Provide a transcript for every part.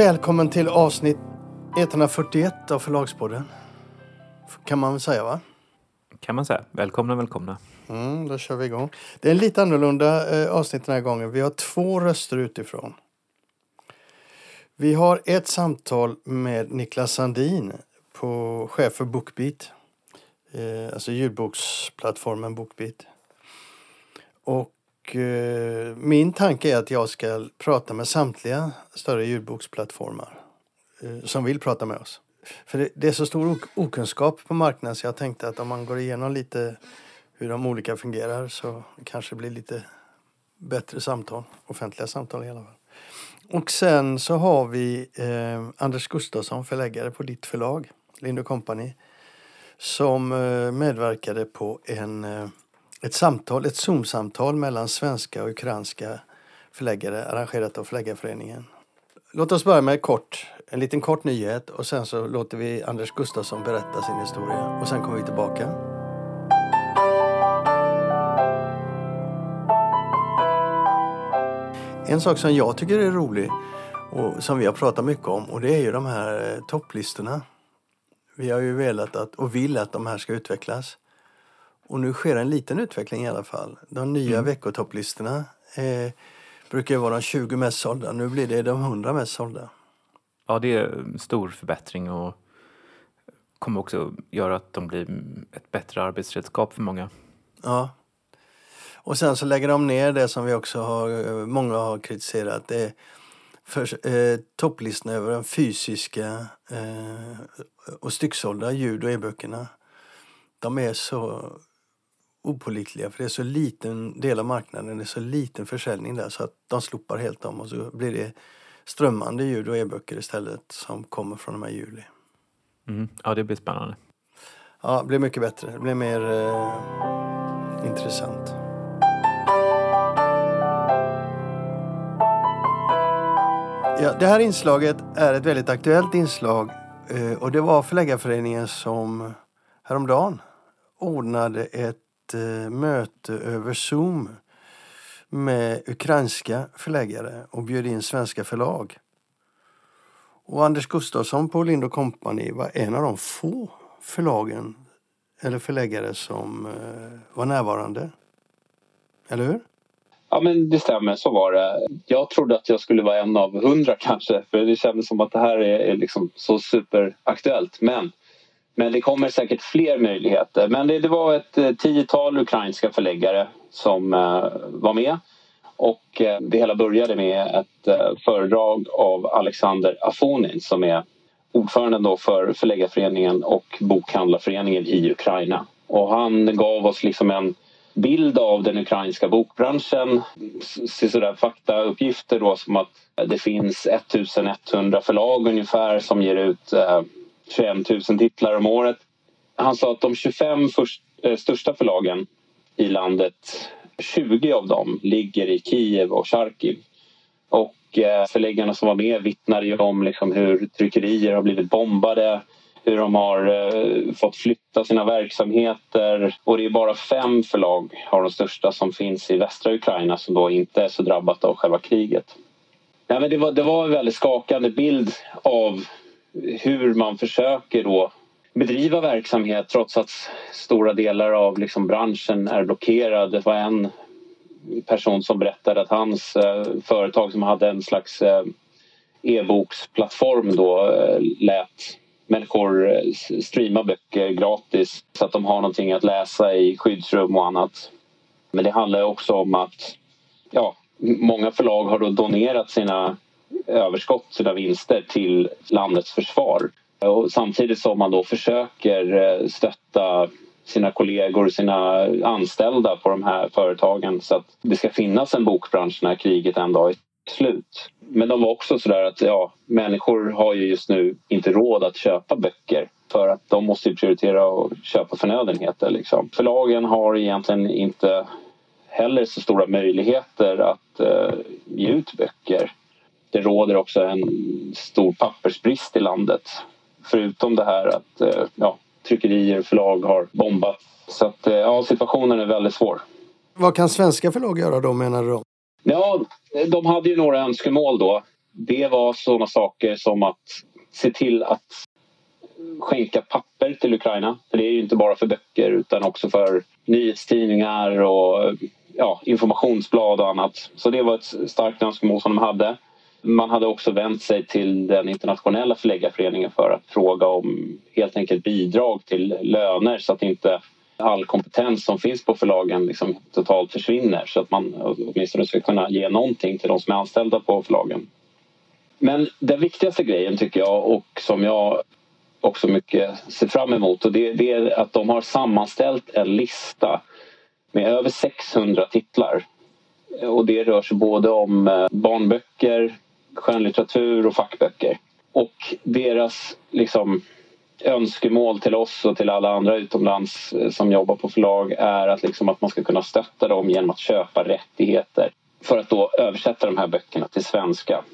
Välkommen till avsnitt 141 av Förlagspodden. Kan man väl säga va? Kan man säga. Välkomna, välkomna. Mm, då kör vi igång. Det är en lite annorlunda eh, avsnitt den här gången. Vi har två röster utifrån. Vi har ett samtal med Niklas Sandin, på chef för Bookbeat. Eh, alltså ljudboksplattformen Bookbeat. Och eh, min tanke är att jag ska prata med samtliga större ljudboksplattformar eh, som vill prata med oss. För det, det är så stor ok okunskap på marknaden så jag tänkte att om man går igenom lite hur de olika fungerar så kanske det blir lite bättre samtal. Offentliga samtal i alla fall. Och sen så har vi eh, Anders Gustafsson, förläggare på ditt förlag, Lind Company, som eh, medverkade på en, eh, ett samtal, ett Zoom-samtal mellan svenska och ukrainska förläggare arrangerat av Förläggarföreningen. Låt oss börja med kort, en liten kort nyhet och sen så låter vi Anders Gustafsson berätta sin historia och sen kommer vi tillbaka. En sak som jag tycker är rolig och som vi har pratat mycket om och det är ju de här eh, topplistorna. Vi har ju velat att, och vill att de här ska utvecklas. Och nu sker en liten utveckling i alla fall. De nya mm. veckotopplistorna eh, brukar vara de 20 mest sålda. Nu blir det de 100 mest sålda. Ja, det är en stor förbättring och kommer också göra att de blir ett bättre arbetsredskap för många. Ja, och sen så lägger de ner det som vi också har, många har kritiserat. Det är för, eh, topplistorna över de fysiska eh, och stycksålda ljud och e-böckerna. De är så opolitliga för det är så liten del av marknaden, det är så liten försäljning där så att de slopar helt om och så blir det strömmande ljud och e-böcker istället som kommer från de här juli. Mm. Ja, det blir spännande. Ja, det blir mycket bättre. Det blir mer eh, intressant. Ja, det här inslaget är ett väldigt aktuellt inslag eh, och det var Förläggarföreningen som häromdagen ordnade ett ett eh, möte över Zoom med ukrainska förläggare och bjöd in svenska förlag. Och Anders Gustafsson på Lind Company var en av de få förlagen eller förläggare som eh, var närvarande. Eller hur? Ja men det stämmer, så var det. Jag trodde att jag skulle vara en av hundra kanske för det kändes som att det här är, är liksom så superaktuellt. Men, men det kommer säkert fler möjligheter. Men det, det var ett eh, tiotal ukrainska förläggare som eh, var med. Och eh, det hela började med ett eh, föredrag av Alexander Afonin som är ordförande då för Förläggarföreningen och Bokhandlarföreningen i Ukraina. Och han gav oss liksom en bild av den ukrainska bokbranschen. Sådär faktauppgifter då som att det finns 1100 förlag ungefär som ger ut 21 000 titlar om året. Han sa att de 25 först, eh, största förlagen i landet, 20 av dem ligger i Kiev och Charkiv. Och eh, förläggarna som var med vittnade ju om liksom hur tryckerier har blivit bombade hur de har eh, fått flytta sina verksamheter. Och det är bara fem förlag av de största som finns i västra Ukraina som då inte är så drabbat av själva kriget. Ja, men det, var, det var en väldigt skakande bild av hur man försöker då bedriva verksamhet trots att stora delar av liksom branschen är blockerad. Det var en person som berättade att hans eh, företag som hade en slags eh, e-boksplattform då eh, lät människor eh, streama böcker gratis så att de har någonting att läsa i skyddsrum och annat. Men det handlar också om att ja, många förlag har då donerat sina överskott, sina vinster till landets försvar. Och samtidigt som man då försöker eh, stötta sina kollegor, och sina anställda på de här företagen så att det ska finnas en bokbransch när kriget en dag är slut. Men de var också sådär att ja, människor har ju just nu inte råd att köpa böcker för att de måste prioritera att köpa förnödenheter. Liksom. Förlagen har egentligen inte heller så stora möjligheter att eh, ge ut böcker. Det råder också en stor pappersbrist i landet. Förutom det här att uh, ja, tryckerier och förlag har bombat. Så att, uh, ja, situationen är väldigt svår. Vad kan svenska förlag göra då menar du? Ja, de hade ju några önskemål då. det var sådana saker som att se till att skänka papper till Ukraina. För det är ju inte bara för böcker utan också för nyhetstidningar och ja, informationsblad och annat. Så det var ett starkt önskemål som de hade. Man hade också vänt sig till den internationella förläggarföreningen för att fråga om helt enkelt bidrag till löner så att inte all kompetens som finns på förlagen liksom totalt försvinner så att man åtminstone ska kunna ge någonting till de som är anställda på förlagen. Men den viktigaste grejen tycker jag och som jag också mycket ser fram emot och det, det är att de har sammanställt en lista med över 600 titlar. Och det rör sig både om eh, barnböcker, skönlitteratur och fackböcker. Och deras liksom, önskemål till oss och till alla andra utomlands eh, som jobbar på förlag är att, liksom, att man ska kunna stötta dem genom att köpa rättigheter för att då översätta de här böckerna till svenska.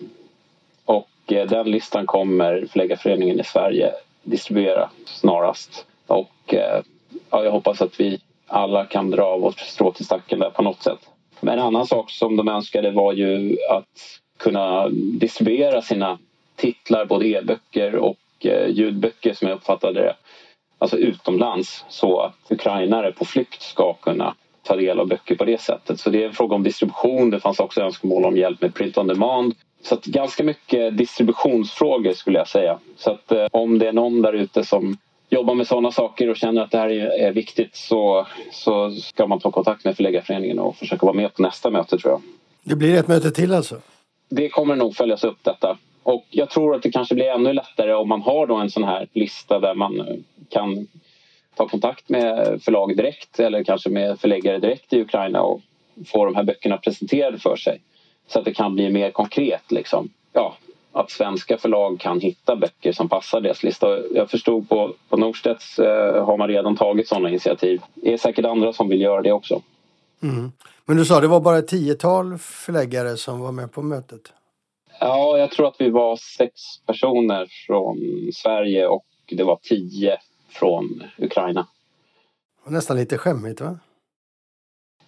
Och eh, den listan kommer Förläggarföreningen i Sverige distribuera snarast. Och eh, ja, jag hoppas att vi alla kan dra vårt strå till stacken där på något sätt. Men en annan sak som de önskade var ju att kunna distribuera sina titlar, både e-böcker och eh, ljudböcker som jag uppfattade det, alltså utomlands så att ukrainare på flykt ska kunna ta del av böcker på det sättet. Så det är en fråga om distribution. Det fanns också önskemål om hjälp med print on demand. Så att ganska mycket distributionsfrågor skulle jag säga. Så att eh, om det är någon där ute som jobbar med sådana saker och känner att det här är, är viktigt så, så ska man ta kontakt med Förläggarföreningen och försöka vara med på nästa möte tror jag. Det blir ett möte till alltså? Det kommer nog följas upp detta. Och jag tror att det kanske blir ännu lättare om man har då en sån här lista där man eh, kan ta kontakt med förlag direkt eller kanske med förläggare direkt i Ukraina och få de här böckerna presenterade för sig. Så att det kan bli mer konkret liksom. Ja, att svenska förlag kan hitta böcker som passar deras lista. Jag förstod på, på Norstedts eh, har man redan tagit sådana initiativ. Det är säkert andra som vill göra det också. Mm. Men du sa det var bara ett tiotal förläggare som var med på mötet? Ja, jag tror att vi var sex personer från Sverige och det var tio från Ukraina. Nästan lite skämmigt va?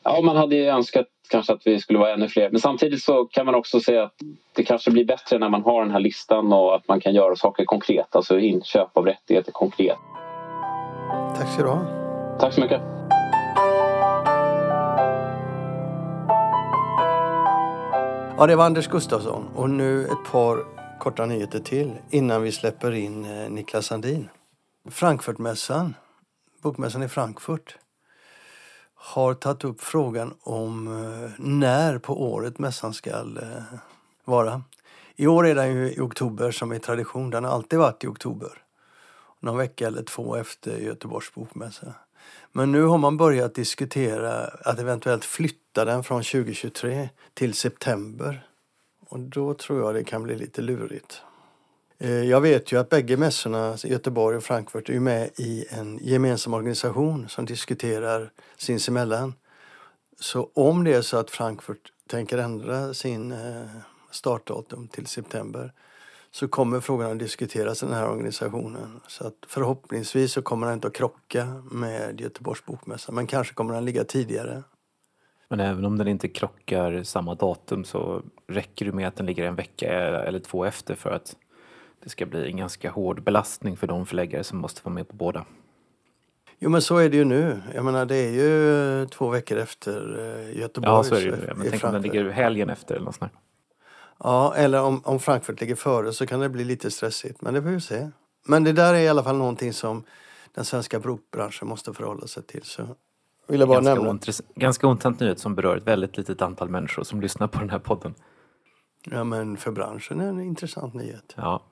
Ja, man hade ju önskat kanske att vi skulle vara ännu fler. Men samtidigt så kan man också säga att det kanske blir bättre när man har den här listan och att man kan göra saker konkret. Alltså inköp av rättigheter konkret. Tack ska du ha. Tack så mycket. Ja, det var Anders Gustafsson och nu ett par korta nyheter till innan vi släpper in eh, Niklas Sandin. Frankfurtmässan, bokmässan i Frankfurt har tagit upp frågan om eh, när på året mässan ska eh, vara. I år är den ju i oktober som är tradition. Den har alltid varit i oktober. Någon vecka eller två efter Göteborgs bokmässa. Men nu har man börjat diskutera att eventuellt flytta den från 2023 till september. Och då tror jag det kan bli lite lurigt. Eh, jag vet ju att bägge mässorna, Göteborg och Frankfurt, är med i en gemensam organisation som diskuterar sinsemellan. Så om det är så att Frankfurt tänker ändra sin eh, startdatum till september så kommer frågan att diskuteras i den här organisationen. Så att förhoppningsvis så kommer den inte att krocka med Göteborgs bokmässa, men kanske kommer den ligga tidigare. Men även om den inte krockar samma datum så räcker det med att den ligger en vecka eller två efter för att det ska bli en ganska hård belastning för de förläggare som måste vara med på båda. Jo men så är det ju nu. Jag menar det är ju två veckor efter eh, Göteborg. Ja så är det ju. Men tänk om den ligger helgen efter eller något sånt Ja, eller om, om Frankfurt ligger före så kan det bli lite stressigt. Men det får vi se. Men det där är i alla fall någonting som den svenska bokbranschen måste förhålla sig till. Så vill jag bara ganska, nämna. ganska intressant nyhet som berör ett väldigt litet antal människor som lyssnar på den här podden. Ja, men för branschen är det en intressant nyhet. Ja.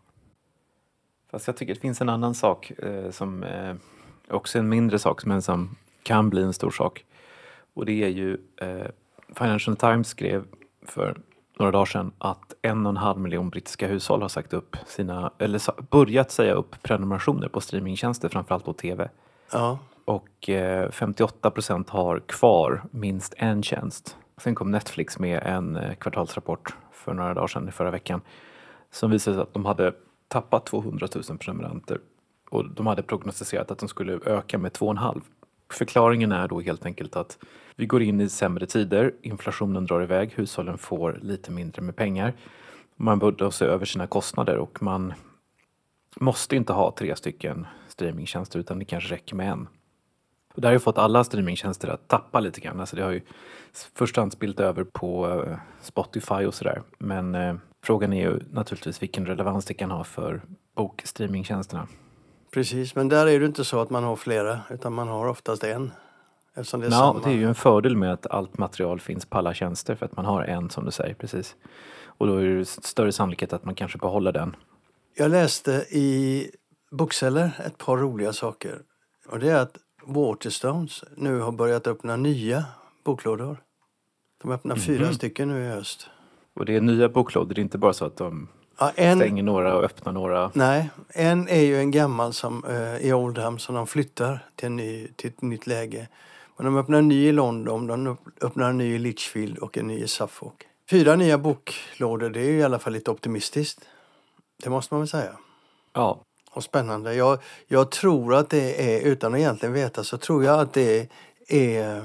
Fast jag tycker det finns en annan sak eh, som eh, också en mindre sak men som kan bli en stor sak. Och det är ju eh, Financial Times skrev för några dagar sedan att en och en halv miljon brittiska hushåll har sagt upp sina, eller börjat säga upp prenumerationer på streamingtjänster, framförallt på TV. Ja. Och eh, 58 procent har kvar minst en tjänst. Sen kom Netflix med en eh, kvartalsrapport för några dagar sedan, i förra veckan, som visade att de hade tappat 200 000 prenumeranter och de hade prognostiserat att de skulle öka med 2,5. Förklaringen är då helt enkelt att vi går in i sämre tider, inflationen drar iväg, hushållen får lite mindre med pengar Man borde se över sina kostnader och man måste inte ha tre stycken streamingtjänster utan det kanske räcker med en. Och det har ju fått alla streamingtjänster att tappa lite grann. Alltså det har ju först hand spilt över på eh, Spotify och sådär. Men eh, frågan är ju naturligtvis vilken relevans det kan ha för bokstreamingtjänsterna. Precis, men där är det inte så att man har flera utan man har oftast en. Eftersom det är, ja, det är ju en fördel med att allt material finns på alla tjänster för att man har en som du säger precis. Och då är det större sannolikhet att man kanske behåller den. Jag läste i Bookseller ett par roliga saker. Och det är att Waterstones nu har börjat öppna nya boklådor. De öppnar mm -hmm. fyra stycken nu i höst. Och det är nya boklådor, det är inte bara så att de ja, en, stänger några och öppnar några? Nej, en är ju en gammal som, uh, i Oldham som de flyttar till, en ny, till ett nytt läge. Men de öppnar en ny i London, de öppnar en ny i Litchfield och en ny i Suffolk. Fyra nya boklådor, det är ju i alla fall lite optimistiskt. Det måste man väl säga. Ja. Och spännande. Jag, jag tror att det är, utan att egentligen veta, så tror jag att det är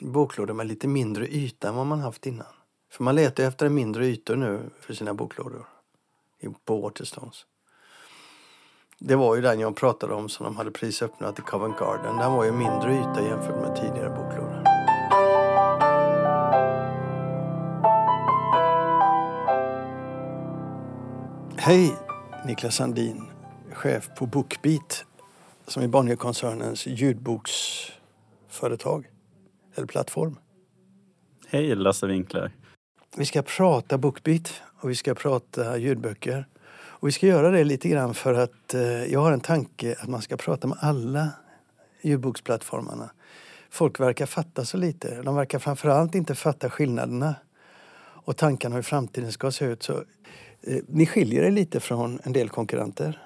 boklådor med lite mindre yta än vad man haft innan. För man letar efter en mindre ytor nu för sina boklådor på Waterstones. Det var ju den jag pratade om som de hade prisöppnat i Covent Garden. Den var ju mindre yta jämfört med tidigare boklådor. Hej Niklas Sandin, chef på Bookbeat som är Bonnierkoncernens ljudboksföretag eller plattform. Hej Lasse Winkler. Vi ska prata Bookbeat och vi ska prata ljudböcker. Och vi ska göra det lite grann för att eh, jag har en tanke att man ska prata med alla ljudboksplattformarna. Folk verkar fatta så lite. De verkar framförallt inte fatta skillnaderna och tankarna hur framtiden ska se ut. Så, eh, ni skiljer er lite från en del konkurrenter.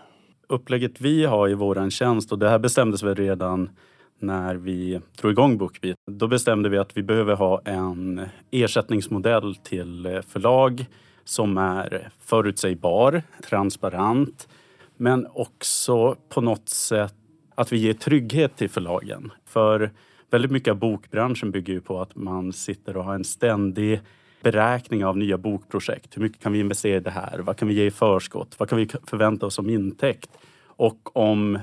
Upplägget vi har i våran tjänst och det här bestämdes väl redan när vi drog igång Bookbeat. Då bestämde vi att vi behöver ha en ersättningsmodell till eh, förlag som är förutsägbar, transparent men också på något sätt att vi ger trygghet till förlagen. För väldigt mycket av bokbranschen bygger ju på att man sitter och har en ständig beräkning av nya bokprojekt. Hur mycket kan vi investera i det här? Vad kan vi ge i förskott? Vad kan vi förvänta oss som intäkt? Och om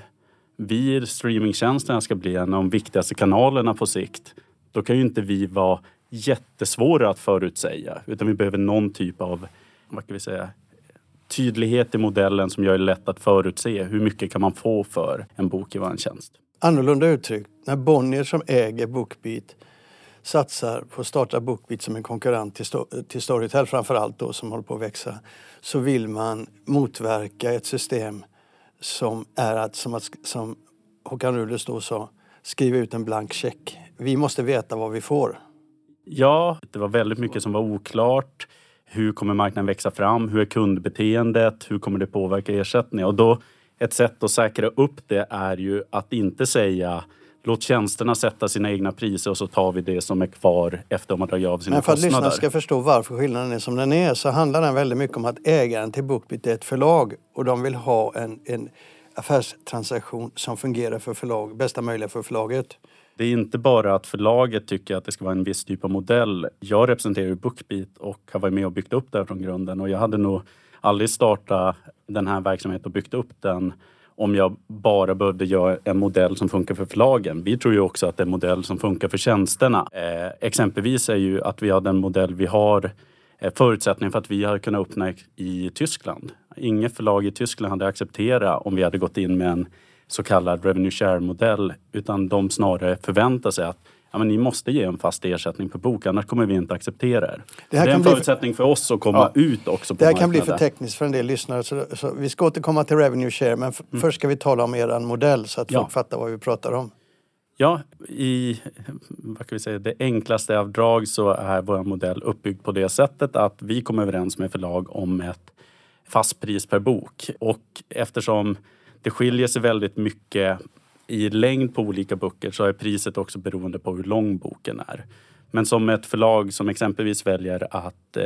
vi streamingtjänsterna ska bli en av de viktigaste kanalerna på sikt, då kan ju inte vi vara jättesvåra att förutsäga. Utan vi behöver någon typ av, vad kan vi säga, tydlighet i modellen som gör det lätt att förutse. Hur mycket kan man få för en bok i en tjänst? Annorlunda uttryckt, när Bonnier som äger Bookbeat satsar på att starta Bookbeat som en konkurrent till, till Storytel framför allt då som håller på att växa så vill man motverka ett system som är att, som, att, som Håkan Ruders då sa, skriva ut en blank check. Vi måste veta vad vi får. Ja, det var väldigt mycket som var oklart. Hur kommer marknaden växa fram? Hur är kundbeteendet? Hur kommer det påverka ersättning? Och då, ett sätt att säkra upp det är ju att inte säga Låt tjänsterna sätta sina egna priser och så tar vi det som är kvar efter man dragit av sina Men för att kostnader. lyssnarna ska förstå varför skillnaden är som den är så handlar den väldigt mycket om att ägaren till Bookbeat är ett förlag och de vill ha en, en affärstransaktion som fungerar för förlag, bästa möjliga för förlaget. Det är inte bara att förlaget tycker att det ska vara en viss typ av modell. Jag representerar ju Bookbeat och har varit med och byggt upp det här från grunden och jag hade nog aldrig startat den här verksamheten och byggt upp den om jag bara behövde göra en modell som funkar för förlagen. Vi tror ju också att det är en modell som funkar för tjänsterna. Eh, exempelvis är ju att vi har den modell vi har eh, förutsättningen för att vi har kunnat öppna i Tyskland. Inget förlag i Tyskland hade accepterat om vi hade gått in med en så kallad revenue share-modell utan de snarare förväntar sig att ja, men ni måste ge en fast ersättning per bok, annars kommer vi inte acceptera er. Det, här det är en förutsättning för... för oss att komma ja. ut också på Det här marknaden. kan bli för tekniskt för en del lyssnare. Så, så vi ska återkomma till revenue share, men mm. först ska vi tala om er modell så att ja. folk fattar vad vi pratar om. Ja, i vad kan vi säga, det enklaste av drag så är vår modell uppbyggd på det sättet att vi kommer överens med förlag om ett fast pris per bok. Och eftersom det skiljer sig väldigt mycket i längd på olika böcker så är priset också beroende på hur lång boken är. Men som ett förlag som exempelvis väljer att eh,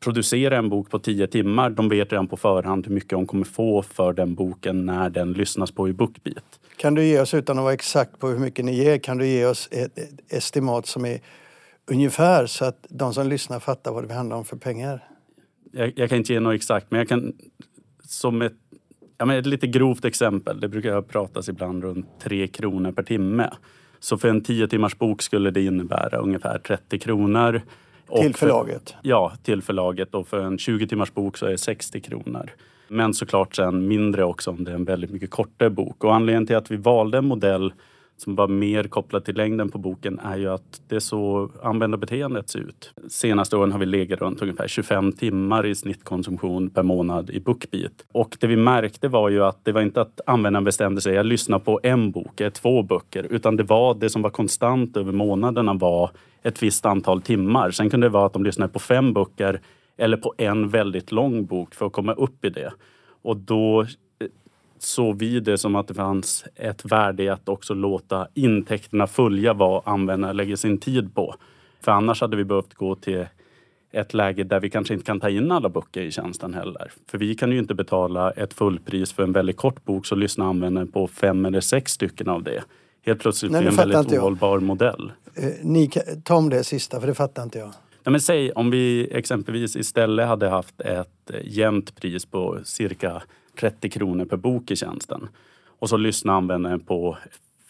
producera en bok på tio timmar, de vet redan på förhand hur mycket de kommer få för den boken när den lyssnas på i Bookbeat. Kan du ge oss, utan att vara exakt på hur mycket ni ger, kan du ge oss ett, ett estimat som är ungefär så att de som lyssnar fattar vad det handlar om för pengar? jag, jag kan inte ge något exakt, men jag kan som ett, ja, men ett lite grovt exempel. Det brukar pratas ibland runt 3 kronor per timme. Så för en 10 timmars bok skulle det innebära ungefär 30 kronor. Till förlaget? För, ja, till förlaget. Och för en 20 timmars bok så är det 60 kronor. Men såklart sen mindre också om det är en väldigt mycket kortare bok. Och anledningen till att vi valde en modell som var mer kopplat till längden på boken är ju att det är så användarbeteendet ser ut. Senaste åren har vi legat runt ungefär 25 timmar i snittkonsumtion per månad i Bookbeat. Och det vi märkte var ju att det var inte att användaren bestämde sig, jag lyssnar på en bok eller två böcker, utan det var det som var konstant över månaderna var ett visst antal timmar. Sen kunde det vara att de lyssnade på fem böcker eller på en väldigt lång bok för att komma upp i det. Och då såg vi det som att det fanns ett värde i att också låta intäkterna följa vad användaren lägger sin tid på. För annars hade vi behövt gå till ett läge där vi kanske inte kan ta in alla böcker i tjänsten heller. För vi kan ju inte betala ett fullpris för en väldigt kort bok så lyssnar användaren på fem eller sex stycken av det. Helt plötsligt blir det en väldigt ohållbar modell. Eh, ni, ta om det sista, för det fattar inte jag. Nej, men säg om vi exempelvis istället hade haft ett jämnt pris på cirka 30 kronor per bok i tjänsten. Och så lyssnar användaren på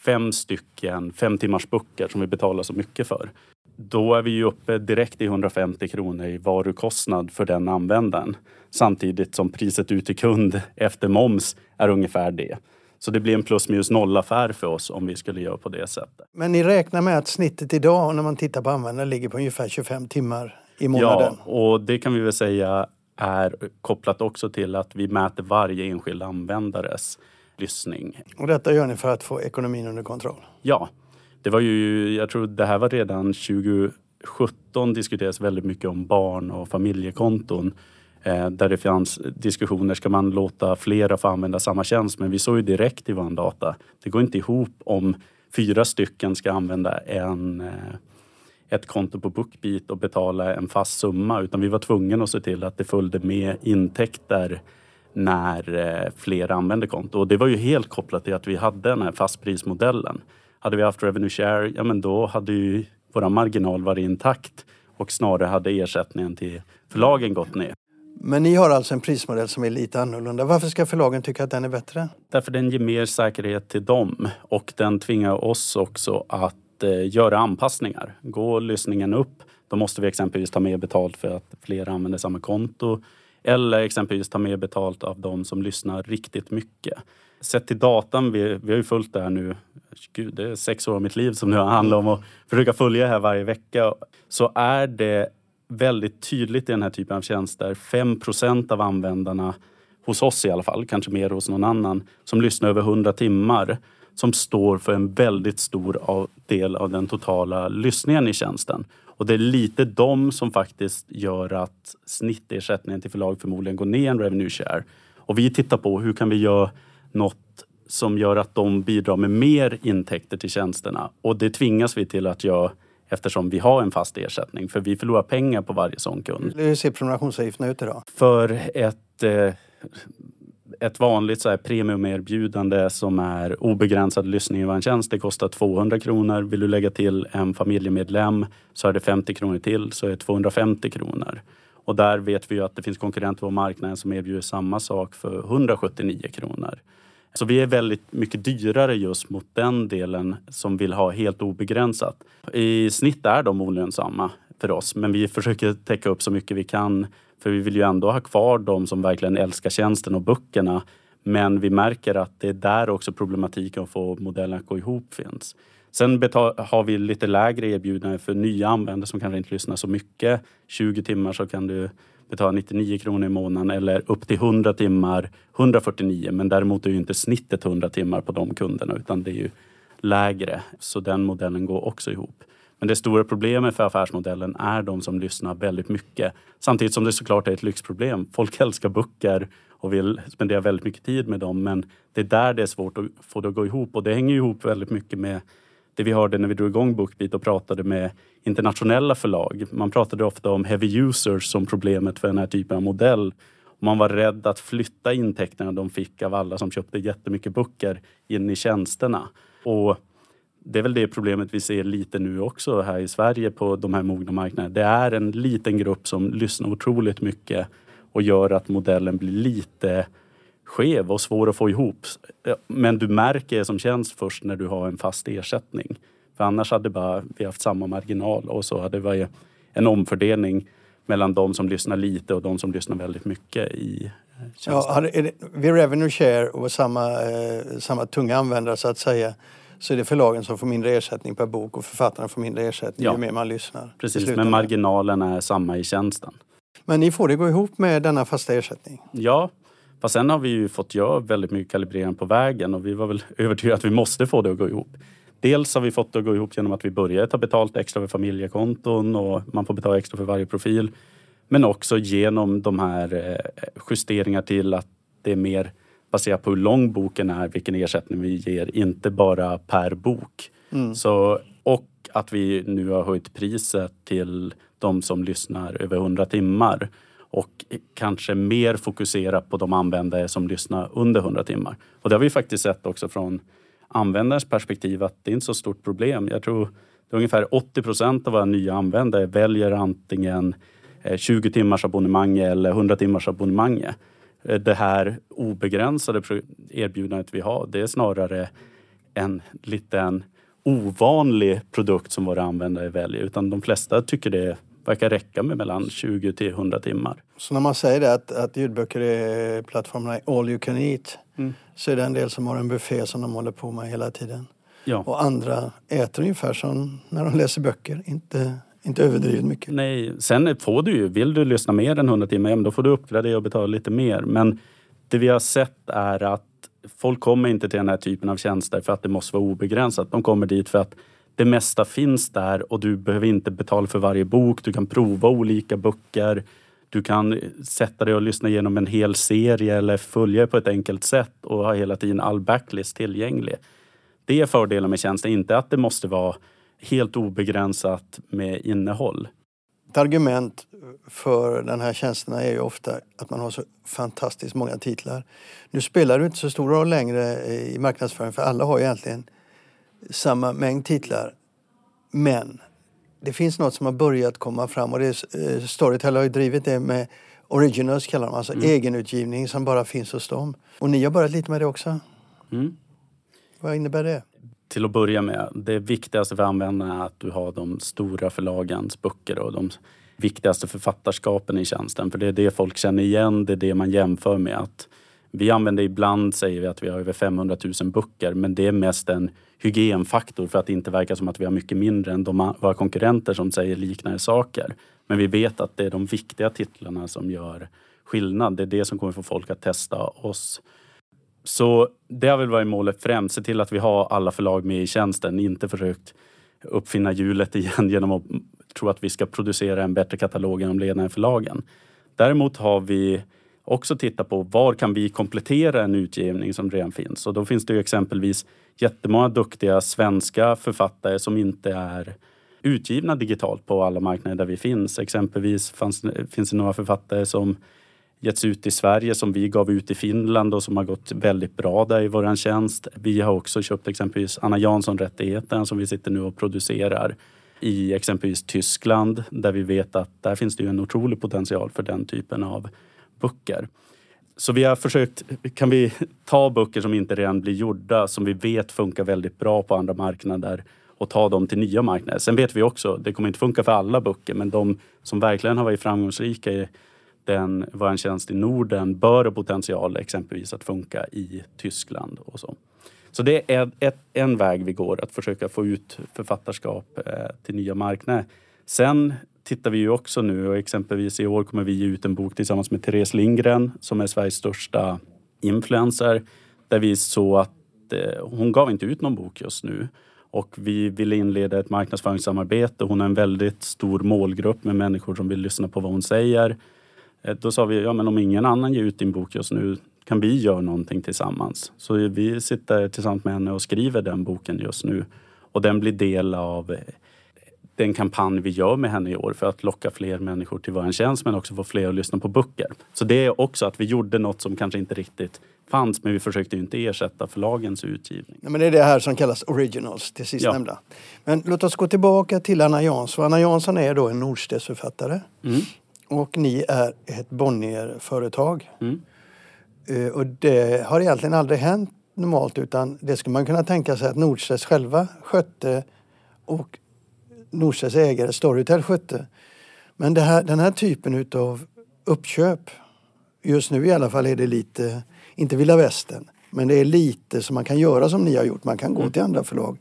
fem stycken fem timmars böcker som vi betalar så mycket för. Då är vi ju uppe direkt i 150 kronor i varukostnad för den användaren. Samtidigt som priset ut till kund efter moms är ungefär det. Så det blir en plus minus noll affär för oss om vi skulle göra på det sättet. Men ni räknar med att snittet idag när man tittar på användare ligger på ungefär 25 timmar i månaden? Ja, och det kan vi väl säga är kopplat också till att vi mäter varje enskild användares lyssning. Och detta gör ni för att få ekonomin under kontroll? Ja. Det var ju, jag tror det här var redan 2017 diskuterades väldigt mycket om barn och familjekonton. Eh, där det fanns diskussioner, ska man låta flera få använda samma tjänst? Men vi såg ju direkt i vår data, det går inte ihop om fyra stycken ska använda en eh, ett konto på Bookbeat och betala en fast summa utan vi var tvungna att se till att det följde med intäkter när eh, fler använde konto. Och det var ju helt kopplat till att vi hade den här fastprismodellen. Hade vi haft revenue share, ja men då hade ju våra marginal varit intakt och snarare hade ersättningen till förlagen gått ner. Men ni har alltså en prismodell som är lite annorlunda. Varför ska förlagen tycka att den är bättre? Därför den ger mer säkerhet till dem och den tvingar oss också att eh, göra anpassningar. Går lyssningen upp, då måste vi exempelvis ta mer betalt för att fler använder samma konto. Eller exempelvis ta mer betalt av de som lyssnar riktigt mycket. Sett till datan, vi, vi har ju följt det här nu, gud det är sex år av mitt liv som nu handlar om att försöka följa det här varje vecka. Så är det väldigt tydligt i den här typen av tjänster, 5% av användarna hos oss i alla fall, kanske mer hos någon annan, som lyssnar över 100 timmar som står för en väldigt stor del av den totala lyssningen i tjänsten. Och det är lite de som faktiskt gör att snittersättningen till förlag förmodligen går ner en revenue share. Och vi tittar på hur kan vi göra något som gör att de bidrar med mer intäkter till tjänsterna. Och det tvingas vi till att göra eftersom vi har en fast ersättning. För vi förlorar pengar på varje sån kund. Hur ser prenumerationsavgifterna ut idag? För ett eh, ett vanligt så här premiumerbjudande som är obegränsad lyssning i vår tjänst, det kostar 200 kronor. Vill du lägga till en familjemedlem så är det 50 kronor till, så är det 250 kronor. Och där vet vi ju att det finns konkurrenter på marknaden som erbjuder samma sak för 179 kronor. Så vi är väldigt mycket dyrare just mot den delen som vill ha helt obegränsat. I snitt är de olönsamma för oss, men vi försöker täcka upp så mycket vi kan för vi vill ju ändå ha kvar de som verkligen älskar tjänsten och böckerna. Men vi märker att det är där också problematiken att få modellen att gå ihop finns. Sen har vi lite lägre erbjudanden för nya användare som kanske inte lyssnar så mycket. 20 timmar så kan du betala 99 kronor i månaden eller upp till 100 timmar 149. Men däremot är ju inte snittet 100 timmar på de kunderna utan det är ju lägre. Så den modellen går också ihop. Men det stora problemet för affärsmodellen är de som lyssnar väldigt mycket. Samtidigt som det såklart är ett lyxproblem. Folk älskar böcker och vill spendera väldigt mycket tid med dem. Men det är där det är svårt att få det att gå ihop. Och det hänger ihop väldigt mycket med det vi hörde när vi drog igång Bookbeat och pratade med internationella förlag. Man pratade ofta om heavy users som problemet för den här typen av modell. Man var rädd att flytta intäkterna de fick av alla som köpte jättemycket böcker in i tjänsterna. Och det är väl det problemet vi ser lite nu också här i Sverige på de här mogna marknaderna. Det är en liten grupp som lyssnar otroligt mycket och gör att modellen blir lite skev och svår att få ihop. Men du märker det som känns först när du har en fast ersättning. För annars hade bara, vi haft samma marginal och så hade det varit en omfördelning mellan de som lyssnar lite och de som lyssnar väldigt mycket i eh, tjänsten. Ja, är det, vid revenue share och samma, eh, samma tunga användare så att säga så är det förlagen som får mindre ersättning per bok och författarna får mindre ersättning Ja. ju mer man lyssnar. Precis, men marginalen är samma i tjänsten. men ni får det gå ihop med denna fasta ersättning? Ja, fast sen har vi ju fått göra väldigt mycket kalibrering på vägen och vi var väl övertygade att vi måste få det att gå ihop. Dels har vi fått det att gå ihop genom att vi började ta betalt extra för familjekonton och man får betala extra för varje profil. Men också genom de här eh, justeringar till att det är mer baserat på hur lång boken är, vilken ersättning vi ger, inte bara per bok. Så, och att vi nu har höjt priset till de som lyssnar över 100 timmar och kanske mer fokusera på de användare som lyssnar under 100 timmar. Och det har vi faktiskt sett också från användarens perspektiv att det är inte så stort problem. Jag tror det är ungefär 80 procent av våra nya användare väljer antingen eh, 20 timmars abonnemang eller 100 timmars abonnemang. Eh, Det här obegränsade erbjudandet vi har, det är snarare en liten ovanlig produkt som våra användare väljer. Utan de flesta tycker det verkar räcka med mellan 20 till 100 timmar. Så när man säger det att, att ljudböcker är plattformarna är all you can eat Mm. så är det en del som har en buffé som de håller på med hela tiden. Ja. Och andra äter ungefär som när de läser böcker, inte, inte överdrivet mycket. Nej, sen får du ju, vill du lyssna mer än 100 timmar, ja, men då får du uppgradera och betala lite mer. Men det vi har sett är att folk kommer inte till den här typen av tjänster för att det måste vara obegränsat. De kommer dit för att det mesta finns där och du behöver inte betala för varje bok. Du kan prova olika böcker. Du kan sätta dig och lyssna igenom en hel serie eller följa på ett enkelt sätt och ha hela tiden all backlist tillgänglig. Det är fördelen med tjänsten, inte att det måste vara helt obegränsat med innehåll. Ett argument för den här tjänsterna är ju ofta att man har så fantastiskt många titlar. Nu spelar det inte så stor roll längre i marknadsföring för alla har ju egentligen samma mängd titlar. Men det finns något som har börjat komma fram och det är, eh, Storytel har ju drivit det med originals kallar de, alltså egenutgivning som bara finns hos dem. Och ni har börjat lite med det också. Mm. Vad innebär det? Till att börja med, det viktigaste för användarna är att du har de stora förlagens böcker och de viktigaste författarskapen i tjänsten. För det är det folk känner igen, det är det man jämför med. att Vi använder ibland, säger vi att vi har över 500 000 böcker, men det är mest en hygienfaktor för att det inte verkar som att vi har mycket mindre än de, våra konkurrenter som säger liknande saker. Men vi vet att det är de viktiga titlarna som gör skillnad. Det är det som kommer få folk att testa oss. Så det har väl varit målet främst, se till att vi har alla förlag med i tjänsten, inte försökt uppfinna hjulet igen genom att tro att vi ska producera en bättre katalog än de ledande förlagen. Däremot har vi också tittat på var kan vi komplettera en utgivning som redan finns? Och då finns det ju exempelvis jättemånga duktiga svenska författare som inte är utgivna digitalt på alla marknader där vi finns. Exempelvis fanns, finns det några författare som getts ut i Sverige som vi gav ut i Finland och som har gått väldigt bra där i våran tjänst. Vi har också köpt exempelvis Anna Jansson-rättigheten som vi sitter nu och producerar i exempelvis Tyskland där vi vet att där finns det ju en otrolig potential för den typen av böcker. Så vi har försökt, kan vi ta böcker som inte redan blir gjorda som vi vet funkar väldigt bra på andra marknader och ta dem till nya marknader. Sen vet vi också, det kommer inte funka för alla böcker, men de som verkligen har varit framgångsrika den, den, en tjänst i Norden bör ha potential exempelvis att funka i Tyskland och så. Så det är ett, en väg vi går, att försöka få ut författarskap eh, till nya marknader. Sen tittar vi ju också nu och exempelvis i år kommer vi ge ut en bok tillsammans med Therese Lindgren som är Sveriges största influencer. Där vi såg att eh, hon gav inte ut någon bok just nu och vi ville inleda ett marknadsföringssamarbete. Hon har en väldigt stor målgrupp med människor som vill lyssna på vad hon säger. Eh, Då sa vi, ja men om ingen annan ger ut din bok just nu kan vi göra någonting tillsammans. Så vi sitter tillsammans med henne och skriver den boken just nu. Och den blir del av eh, den kampanj vi gör med henne i år för att locka fler människor till vår tjänst men också få fler att lyssna på böcker. Så det är också att vi gjorde något som kanske inte riktigt fanns men vi försökte inte ersätta förlagens utgivning. Ja, men det är det här som kallas originals, det sistnämnda. Men låt oss gå tillbaka till Anna Jansson. Anna Jansson är då en Norstedtsförfattare. Mm. Och ni är ett Bonnier-företag. Mm. Eh, Och det har egentligen aldrig hänt normalt utan det skulle man kunna tänka sig att Nordstress själva skötte och Nordstress ägare Storytel skötte. Men här, den här typen utav uppköp, just nu i alla fall är det lite, inte vilda västern, men det är lite som man kan göra som ni har gjort. Man kan gå till andra förlag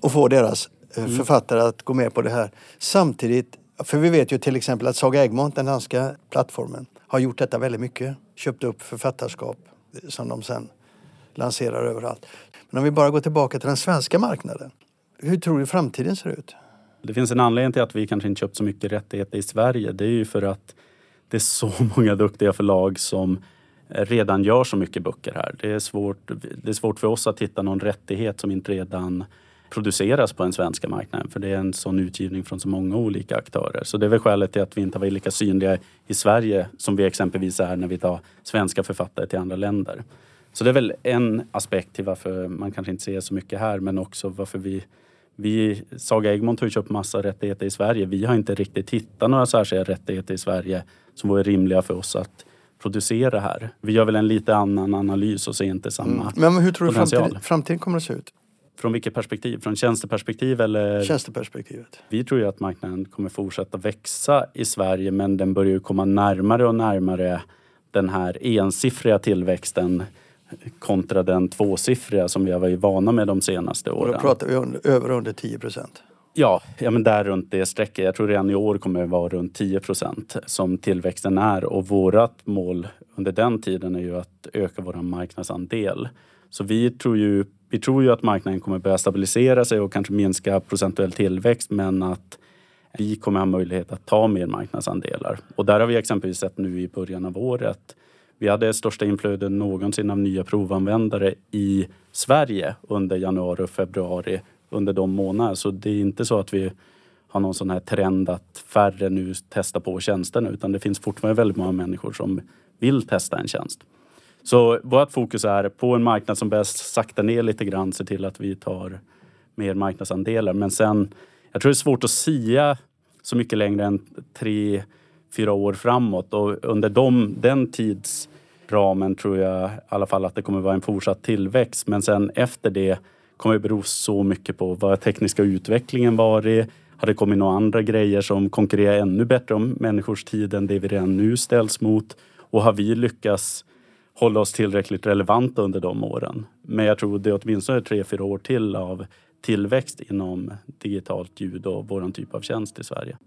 och få deras eh, författare att gå med på det här. Samtidigt, för vi vet ju till exempel att Saga Egmont, den danska plattformen, har gjort detta väldigt mycket. Köpt upp författarskap som de sen lanserar överallt. Men om vi bara går tillbaka till den svenska marknaden. Hur tror du framtiden ser ut? Det finns en anledning till att vi kanske inte köpt så mycket rättigheter i Sverige. Det är ju för att det är så många duktiga förlag som redan gör så mycket böcker här. Det är svårt, det är svårt för oss att hitta någon rättighet som inte redan produceras på den svenska marknaden. För det är en sån utgivning från så många olika aktörer. Så det är väl skälet till att vi inte har varit lika synliga i Sverige som vi exempelvis är när vi tar svenska författare till andra länder. Så det är väl en aspekt till varför man kanske inte ser så mycket här men också varför vi vi, Saga Egmont har ju köpt massa rättigheter i Sverige. Vi har inte riktigt hittat några särskilda rättigheter i Sverige som vore rimliga för oss att producera här. Vi gör väl en lite annan analys och ser inte samma Men hur tror du potential. framtiden, framtiden kommer att se ut? Från vilket perspektiv? Från tjänsteperspektiv eller? Tjänsteperspektivet. Vi tror ju att marknaden kommer fortsätta växa i Sverige men den börjar ju komma närmare och närmare den här ensiffriga tillväxten kontra den tvåsiffriga som vi har varit vana med de senaste Och åren. då pratar vi under, över under 10 procent. Ja, ja men där runt det strecket. Jag tror redan i år kommer det vara runt 10 procent som tillväxten är och vårat mål under den tiden är ju att öka vår marknadsandel. Så vi tror ju, vi tror ju att marknaden kommer börja stabilisera sig och kanske minska procentuell tillväxt men att vi kommer ha möjlighet att ta mer marknadsandelar. Och där har vi exempelvis sett nu i början av året vi hade största inflödet någonsin av nya provanvändare i Sverige under januari och februari under de månaderna. Så det är inte så att vi har någon sån här trend att färre nu testar på tjänsterna utan det finns fortfarande väldigt många människor som vill testa en tjänst. Så vårt fokus är på en marknad som bäst sakta ner lite grann, se till att vi tar mer marknadsandelar. Men sen, jag tror det är svårt att sia så mycket längre än tre, fyra år framåt och under dem, den tidsramen tror jag i alla fall att det kommer vara en fortsatt tillväxt. Men sen efter det kommer det bero så mycket på vad tekniska utvecklingen varit. Har det kommit några andra grejer som konkurrerar ännu bättre om människors tid än det vi redan nu ställs mot? Och har vi lyckats hålla oss tillräckligt relevanta under de åren? Men jag tror det är åtminstone tre, fyra år till av tillväxt inom digitalt ljud och våran typ av tjänst i Sverige.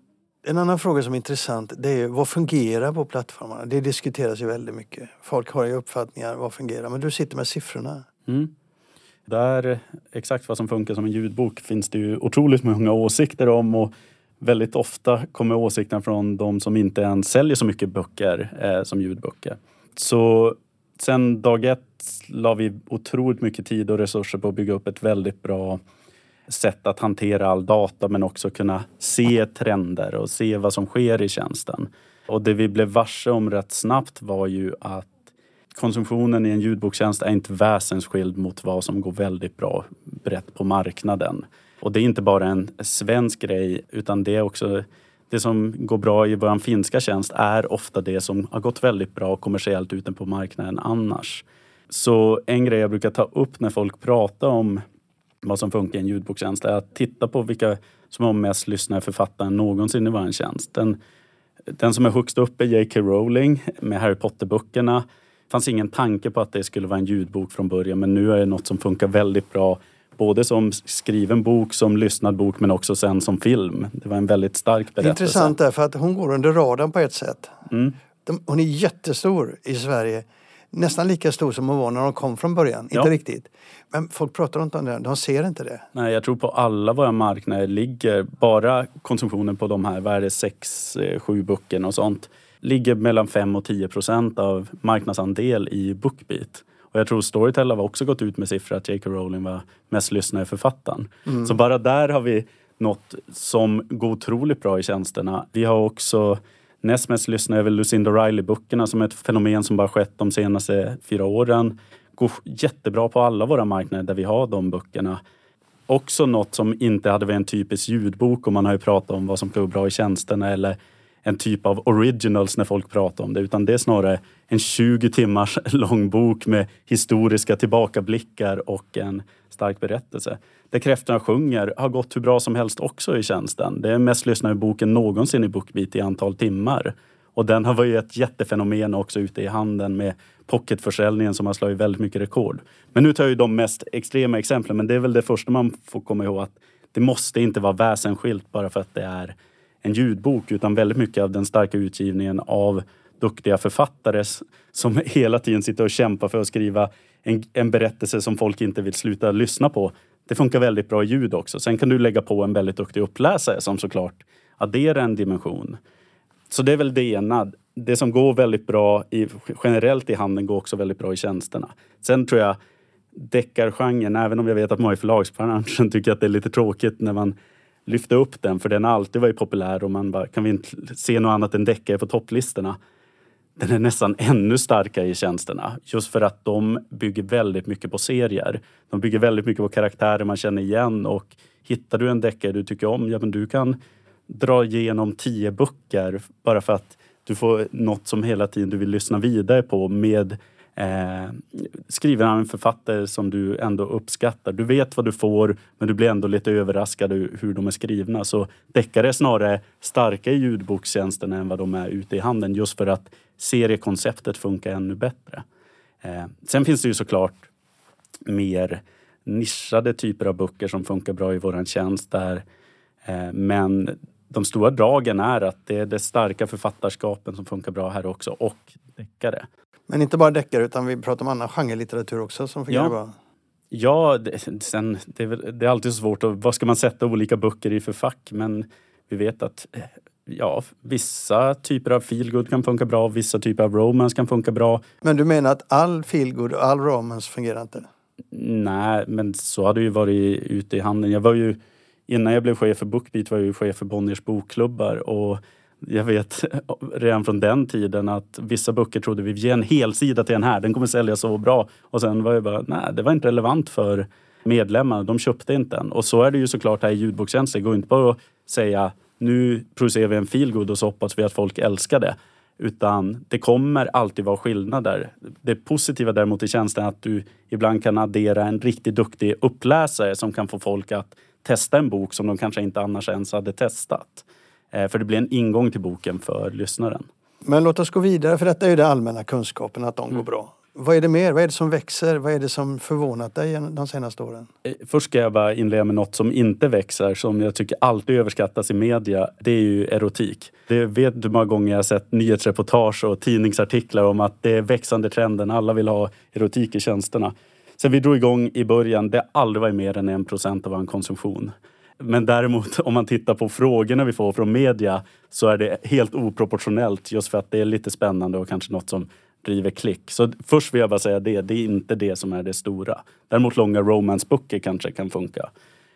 En annan fråga som är intressant det är vad fungerar på plattformarna? Det diskuteras ju väldigt mycket. Folk har ju uppfattningar vad fungerar. Men du sitter med siffrorna. Mm. Där, exakt vad som funkar som en ljudbok finns det ju otroligt många åsikter om och väldigt ofta kommer åsikterna från de som inte ens säljer så mycket böcker eh, som ljudböcker. Så sen dag ett la vi otroligt mycket tid och resurser på att bygga upp ett väldigt bra sätt att hantera all data men också kunna se trender och se vad som sker i tjänsten. Och det vi blev varse om rätt snabbt var ju att konsumtionen i en ljudbokstjänst är inte väsensskild mot vad som går väldigt bra brett på marknaden. Och det är inte bara en svensk grej utan det är också det som går bra i vår finska tjänst är ofta det som har gått väldigt bra kommersiellt ute på marknaden annars. Så en grej jag brukar ta upp när folk pratar om vad som funkar i en ljudbokstjänst är att titta på vilka som har mest lyssnare författare någonsin i vår tjänst. Den, den som är högst upp är J.K. Rowling med Harry Potter-böckerna. Det fanns ingen tanke på att det skulle vara en ljudbok från början men nu är det något som funkar väldigt bra. Både som skriven bok, som lyssnad bok men också sen som film. Det var en väldigt stark berättelse. intressant därför att hon går under radarn på ett sätt. Mm. De, hon är jättestor i Sverige. Nästan lika stor som hon var när hon kom från början. Ja. Inte riktigt. Men folk pratar inte om det. De ser inte det. Nej, jag tror på alla våra marknader ligger bara konsumtionen på de här, vad är det, sex, eh, sju böckerna och sånt, ligger mellan 5 och 10 procent av marknadsandel i Bookbeat. Och jag tror Storytel har också gått ut med siffror att J.K. Rowling var mest lyssnade författaren. Så bara där har vi något som går otroligt bra i tjänsterna. Vi har också näst mest lyssnare är väl Lucinda Riley-böckerna som är ett fenomen som bara skett de senaste fyra åren. Går jättebra på alla våra marknader där vi har de böckerna. Också något som inte hade varit en typisk ljudbok och man har ju pratat om vad som går bra i tjänsterna eller en typ av originals när folk pratar om det utan det är snarare en 20 timmars lång bok med historiska tillbakablickar och en stark berättelse. Där kräftorna sjunger har gått hur bra som helst också i tjänsten. Det är mest lyssnade boken någonsin i Bookbeat i antal timmar. Och den har varit ett jättefenomen också ute i handeln med pocketförsäljningen som har slagit väldigt mycket rekord. Men nu tar jag ju de mest extrema exemplen, men det är väl det första man får komma ihåg att det måste inte vara väsensskilt bara för att det är en ljudbok utan väldigt mycket av den starka utgivningen av duktiga författare som hela tiden sitter och kämpar för att skriva en, en berättelse som folk inte vill sluta lyssna på. Det funkar väldigt bra i ljud också. Sen kan du lägga på en väldigt duktig uppläsare som såklart adderar en dimension. Så det är väl det ena. Det som går väldigt bra i, generellt i handeln går också väldigt bra i tjänsterna. Sen tror jag deckargenren, även om jag vet att många i förlagsbranschen tycker att det är lite tråkigt när man lyfta upp den, för den har alltid varit populär och man bara, kan vi inte se något annat än deckare på topplistorna? Den är nästan ännu starkare i tjänsterna, just för att de bygger väldigt mycket på serier. De bygger väldigt mycket på karaktärer man känner igen och hittar du en deckare du tycker om, ja men du kan dra igenom tio böcker bara för att du får något som hela tiden du vill lyssna vidare på med eh, skriver han en författare som du ändå uppskattar. Du vet vad du får men du blir ändå lite överraskad hur de är skrivna. Så deckare är snarare starka i ljudbokstjänsten än vad de är ute i handeln just för att seriekonceptet funkar ännu bättre. Eh, sen finns det ju såklart mer nischade typer av böcker som funkar bra i våran tjänst där eh, men de stora dragen är att det är det starka författarskapen som funkar bra här också och deckare. Men inte bara deckare utan vi pratar om annan genrelitteratur också som fungerar Ja. bra. Ja, det, sen, det, är det är alltid svårt. Att, vad ska man sätta olika böcker i för fack? Men vi vet att eh, ja, vissa typer av feelgood kan funka bra, vissa typer av romance kan funka bra. Men du menar att all feelgood och all romance fungerar inte? Nej, men så har det ju varit ute i handeln. Jag var ju, innan jag blev chef för Bookbeat var jag ju chef för Bonniers bokklubbar och jag vet redan från den tiden att vissa böcker trodde vi ger en hel sida till den här, den kommer sälja så bra. Och sen var jag bara, nej det var inte relevant för medlemmarna, de köpte inte den. Och så är det ju såklart här i ljudbokstjänster, det går inte bara att säga nu producerar vi en feelgood och så hoppas vi att folk älskar det. Utan det kommer alltid vara skillnader. Det positiva däremot i tjänsten är att du ibland kan addera en riktigt duktig uppläsare som kan få folk att testa en bok som de kanske inte annars ens hade testat. Eh, För det blir en ingång till boken för lyssnaren. Men låt oss gå vidare för detta är ju det allmänna kunskapen att de går bra. Vad är det mer? Vad är det som växer? Vad är det som förvånat dig de senaste åren? Eh, Först ska jag bara inleda med något som inte växer, som jag tycker alltid överskattas i media. Det är ju erotik. Det vet du hur många gånger jag har sett nyhetsreportage och tidningsartiklar om att det är växande trenden. Alla vill ha erotik i tjänsterna. Sen vi drog igång i början, det har aldrig varit mer än en procent av vår konsumtion. Men däremot om man tittar på frågorna vi får från media så är det helt oproportionellt just för att det är lite spännande och kanske något som driver klick. Så först vill jag bara säga det, det är inte det som är det stora. Däremot långa romanceböcker kanske kan funka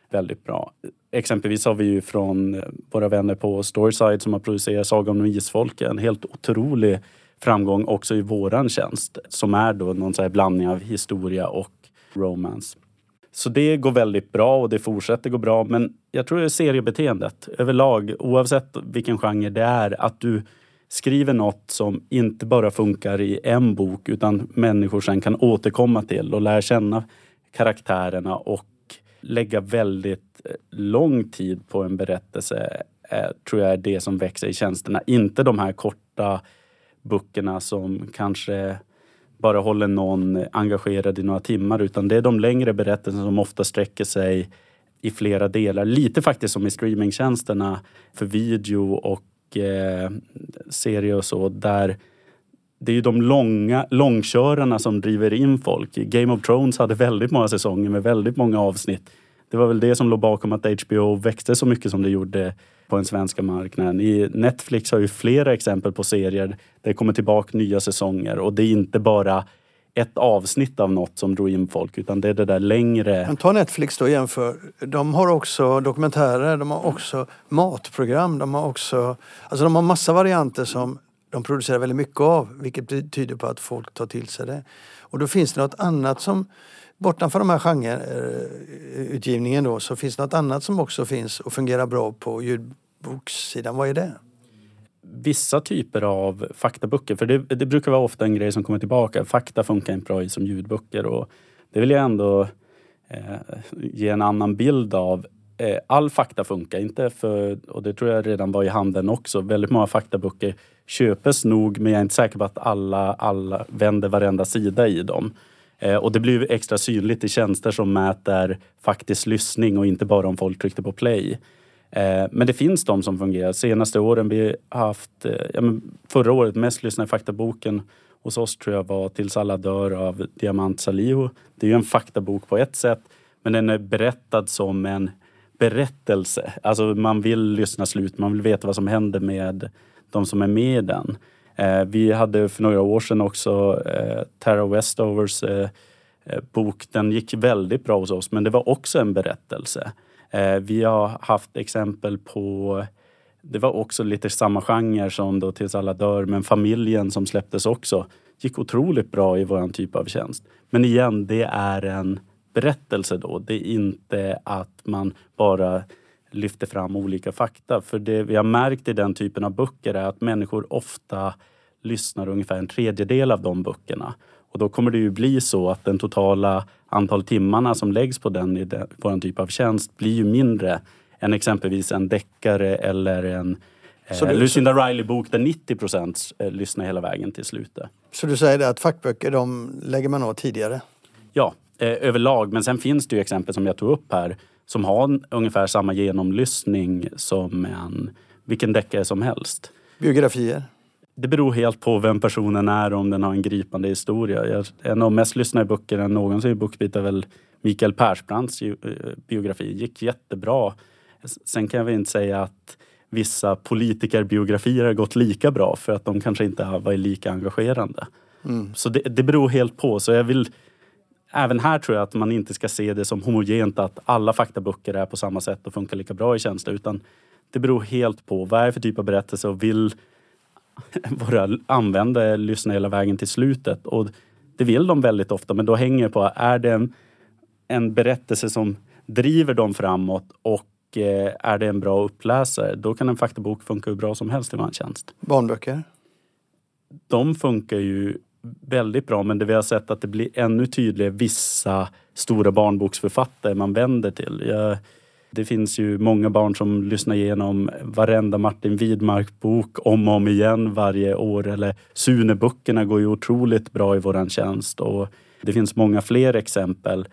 väldigt bra. Exempelvis har vi ju från eh, våra vänner på Storyside som har producerat Sagan om Isfolket en helt otrolig framgång också i våran tjänst som är då någon så här blandning av historia och romance. Så det går väldigt bra och det fortsätter gå bra. Men jag tror det är seriebeteendet överlag, oavsett vilken genre det är, att du skriver något som inte bara funkar i en bok utan människor sen kan återkomma till och lära känna karaktärerna och lägga väldigt eh, lång tid på en berättelse eh, tror jag är det som växer i tjänsterna. Inte de här korta böckerna som kanske bara håller någon engagerad i några timmar utan det är de längre berättelserna som ofta sträcker sig i flera delar. Lite faktiskt som i streamingtjänsterna för video och eh, serier och så där det är ju de långa långkörarna som driver in folk. Game of Thrones hade väldigt många säsonger med väldigt många avsnitt. Det var väl det som låg bakom att HBO växte så mycket som det gjorde på den svenska marknaden. I Netflix har ju flera exempel på serier där det kommer tillbaka nya säsonger och det är inte bara ett avsnitt av något som drog in folk utan det är det där längre. Men ta Netflix då och jämför. De har också dokumentärer, de har också matprogram, de har också... Alltså de har massa varianter som de producerar väldigt mycket av vilket tyder på att folk tar till sig det. Och då finns det något annat som bortanför de här genreutgivningen då så finns det något annat som också finns och fungerar bra på ljudbokssidan. Vad är det? vissa typer av faktaböcker, för det, det, brukar vara ofta en grej som kommer tillbaka. Fakta funkar inte bra som ljudböcker och det vill jag ändå eh, ge en annan bild av. Eh, all fakta funkar inte, för, och det tror jag redan var i handeln också. Väldigt många faktaböcker köpes nog, men jag är inte säker på att alla, alla vänder varenda sida i dem. Eh, och det blir extra synligt i tjänster som mäter faktisk lyssning och inte bara om folk tryckte på play. Eh, men det finns de som fungerar. Senaste åren vi har haft, eh, ja, förra året mest lyssnade faktaboken hos oss tror jag var Tills alla dör av Diamant Salihu. Det är ju en faktabok på ett sätt men den är berättad som en berättelse. Alltså man vill lyssna slut, man vill veta vad som händer med de som är med i den. Eh, vi hade för några år sedan också eh, Tara Westovers eh, eh bok. Den gick väldigt bra hos oss men det var också en berättelse. Eh, vi har haft exempel på det var också lite samma genre som då Tills alla dör, men Familjen som släpptes också gick otroligt bra i vår typ av tjänst. Men igen, det är en berättelse då. Det är inte att man bara lyfter fram olika fakta. För det vi har märkt i den typen av böcker är att människor ofta lyssnar ungefär en tredjedel av de böckerna. Och då kommer det ju bli så att den totala antal timmarna som läggs på den i den, vår typ av tjänst blir ju mindre än exempelvis en deckare eller en eh, du, Lucinda Riley-bok där 90 procent eh, lyssnar hela vägen till slutet. Så du säger det att fackböcker de lägger man av tidigare? Ja, överlag. Men sen finns det ju exempel som jag tog upp här som har ungefär samma genomlyssning som en, vilken deckare som helst. Biografier? Det beror helt på vem personen är och om den har en gripande historia. Jag, en av de mest lyssnade böckerna någonsin i Bookbeat är väl Mikael Persbrandts eh, biografi. gick jättebra. Sen kan väl inte säga att vissa politikerbiografier har gått lika bra för att de kanske inte har varit lika engagerande. Mm. Så det, det beror helt på. Så jag vill även här tror jag att man inte ska se det som homogent att alla faktaböcker är på samma sätt och funkar lika bra i tjänster utan det beror helt på vad är det för typ av berättelse och vill våra användare lyssna hela vägen till slutet. Och det vill de väldigt ofta men då hänger det på, är det en, en berättelse som driver dem framåt och eh, är det en bra uppläsare, då kan en faktabok funka hur bra som helst i vår tjänst. Barnböcker? De funkar ju väldigt bra men det vi har sett att det blir ännu tydligare vissa stora barnboksförfattare man vänder till. Jag, det finns ju många barn som lyssnar igenom varenda Martin Widmark-bok om och om igen varje år. Eller Sune-böckerna går ju otroligt bra i våran tjänst och det finns många fler exempel.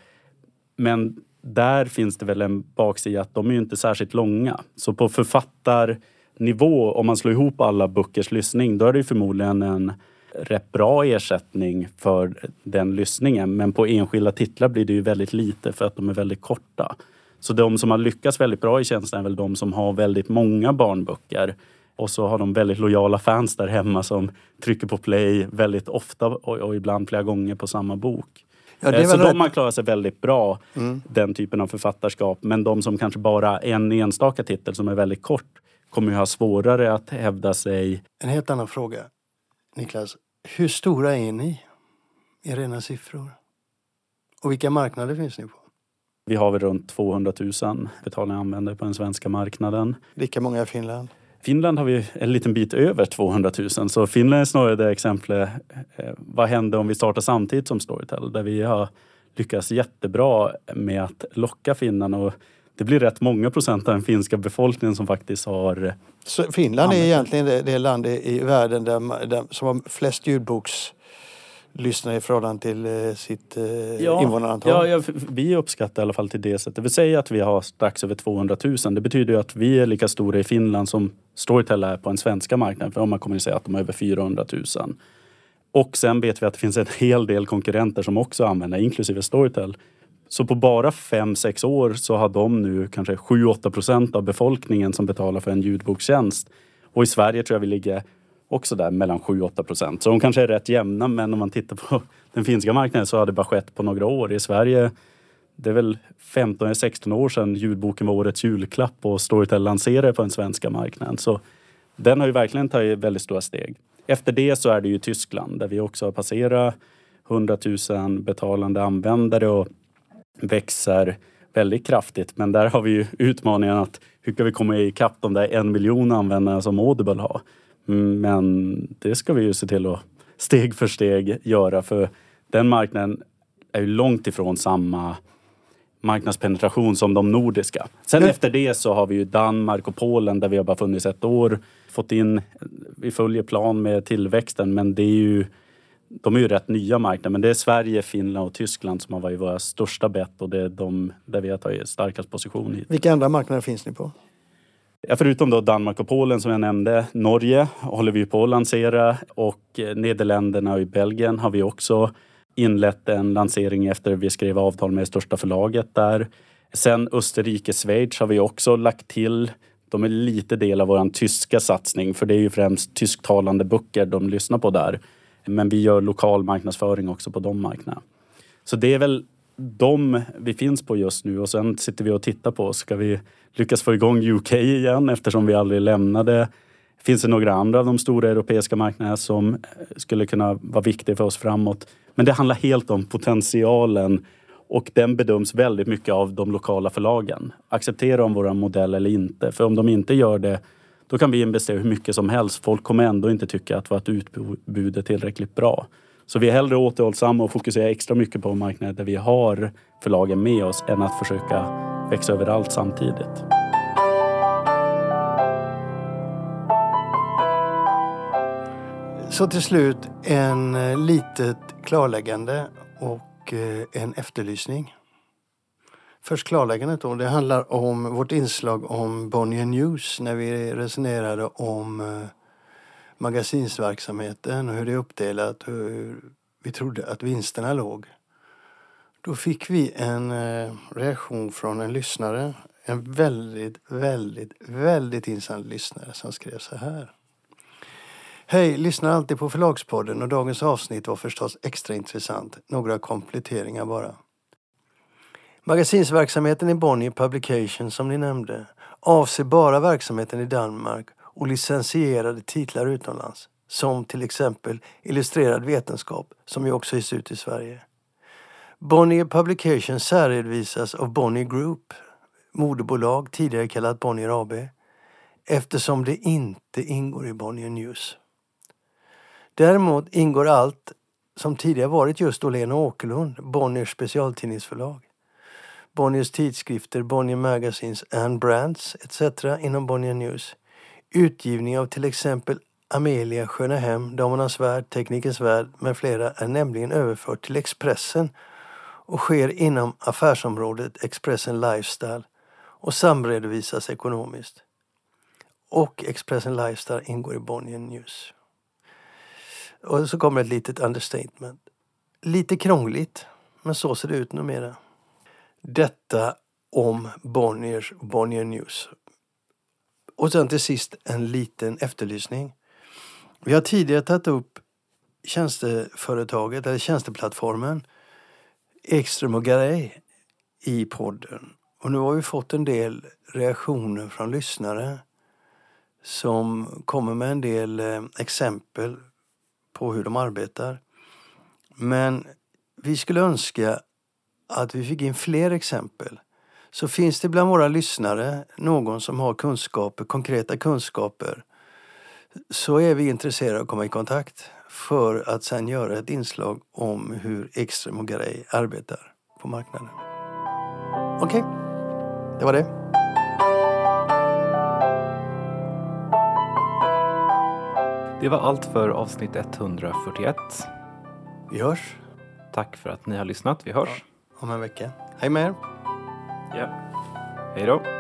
Men där finns det väl en baksida att de är ju inte särskilt långa. Så på författarnivå, om man slår ihop alla böckers lyssning, då är det förmodligen en rätt bra ersättning för den lyssningen. Men på enskilda titlar blir det ju väldigt lite för att de är väldigt korta. Så de som har lyckats väldigt bra i tjänsten är väl de som har väldigt många barnböcker. Och så har de väldigt lojala fans där hemma som trycker på play väldigt ofta och, ibland flera gånger på samma bok. Ja, eh, så de har klarat sig väldigt bra, mm. den typen av författarskap. Men de som kanske bara en enstaka titel som är väldigt kort kommer ju ha svårare att hävda sig. En helt annan fråga. Niklas, hur stora är ni i rena siffror? Och vilka marknader finns ni på? Vi har väl runt 200 000 betalande användare på den svenska marknaden. Lika många i Finland? Finland har vi en liten bit över 200 000 så Finland är snarare det exemplet. Eh, vad händer om vi startar samtidigt som Storytel? Där vi har lyckats jättebra med att locka finnarna och det blir rätt många procent av den finska befolkningen som faktiskt har... Så Finland är egentligen det, det land i, världen där, där, som har flest ljudboks lyssnar i förhållande till eh, sitt eh, ja, invånarantal? Ja, ja, vi uppskattar i alla fall till det sättet. Vi säger att vi har strax över 200 000. Det betyder ju att vi är lika stora i Finland som Storytel är på den svenska marknaden. För man kommer ju säga att de har över 400 000. Och sen vet vi att det finns en hel del konkurrenter som också använder, inklusive Storytel. Så på bara 5-6 år så har de nu kanske 7-8 procent av befolkningen som betalar för en ljudbokstjänst. Och i Sverige tror jag vi ligger också där mellan 7-8 procent. Så de kanske är rätt jämna men om man tittar på den finska marknaden så har det bara skett på några år. I Sverige det är väl 15 16 år sedan ljudboken var årets julklapp och Storytel lanserade på den svenska marknaden. Så den har ju verkligen tagit väldigt stora steg. Efter det så är det ju Tyskland där vi också har passerat 100 000 betalande användare och växer väldigt kraftigt. Men där har vi ju utmaningen att hur kan vi komma ikapp de där en miljon användarna som Audible har? Mm, Men det ska vi ju se till att steg för steg göra för den marknaden är ju långt ifrån samma marknadspenetration som de nordiska. Sen Men- efter det så har vi ju Danmark och Polen där vi har bara funnits ett år. Fått in, vi följer plan med tillväxten men det är ju de är ju rätt nya marknader men det är Sverige, Finland och Tyskland som har varit våra största bett och det är de där vi har tagit starkast position hit. Vilka andra marknader finns ni på? Ja, förutom då Danmark och Polen som jag nämnde, Norge håller vi på att lansera och eh, Nederländerna och i Belgien har vi också inlett en lansering efter vi skrev avtal med det största förlaget där. Sen Österrike, Schweiz har vi också lagt till. De är lite del av vår tyska satsning för det är ju främst tysktalande böcker de lyssnar på där. Men vi gör lokal marknadsföring också på de marknaderna. Så det är väl de vi finns på just nu och sen sitter vi och tittar på, ska vi lyckas få igång UK igen eftersom vi aldrig lämnade? Finns det några andra av de stora europeiska marknaderna som eh, skulle kunna vara viktiga för oss framåt? Men det handlar helt om potentialen och den bedöms väldigt mycket av de lokala förlagen. Accepterar de vår modell eller inte? För om de inte gör det, då kan vi investera hur mycket som helst. Folk kommer ändå inte tycka att vårt utbud är tillräckligt bra. Så vi är hellre återhållsamma och fokuserar extra mycket på marknader där vi har förlagen med oss än att försöka växa överallt samtidigt. Så till slut en litet klarläggande och eh, en efterlysning. Först klarläggandet då. Det handlar om vårt inslag om Bonnier News när vi resonerade om eh, magasinsverksamheten och hur det är uppdelat och hur vi trodde att vinsterna låg. Då fick vi en eh, reaktion från en lyssnare. En väldigt, väldigt, väldigt insatt lyssnare som skrev så här. Hej, lyssnar alltid på Förlagspodden och dagens avsnitt var förstås extra intressant. Några kompletteringar bara. Magasinsverksamheten i Bonnier Publication som ni nämnde avser bara verksamheten i Danmark och licensierade titlar utomlands. Som till exempel Illustrerad vetenskap som ju också ges ut i Sverige. Bonnier Publication särredovisas av Bonnier Group, moderbolag tidigare kallat Bonnier AB, eftersom det inte ingår i Bonnier News. Däremot ingår allt som tidigare varit just Åhlén och Åkerlund, Bonniers specialtidningsförlag. Bonniers tidskrifter, Bonnier Magazines and Brands etc. inom Bonnier News. Utgivning av till exempel Amelia, Sköna Hem, Damernas Värld, Teknikens Värld med flera är nämligen överfört till Expressen och sker inom affärsområdet Expressen Lifestyle och samredovisas ekonomiskt. Och Expressen Lifestyle ingår i Bonnier News. Och så kommer ett litet understatement. Lite krångligt, men så ser det ut numera. Detta om Bonniers och Bonnier News. Och sen till sist en liten efterlysning. Vi har tidigare tagit upp tjänsteföretaget eller tjänsteplattformen Ekström och Garay i podden. Och nu har vi fått en del reaktioner från lyssnare som kommer med en del eh, exempel på hur de arbetar. Men vi skulle önska att vi fick in fler exempel. Så finns det bland våra lyssnare någon som har kunskaper, konkreta kunskaper, så är vi intresserade av att komma i kontakt för att sen göra ett inslag om hur Ekström och Garay arbetar på marknaden. Okej, det var det. Det var allt för avsnitt 141. Vi hörs Tack för att ni har lyssnat. Vi hörs om en vecka. Hej med er! Ja. Hej då.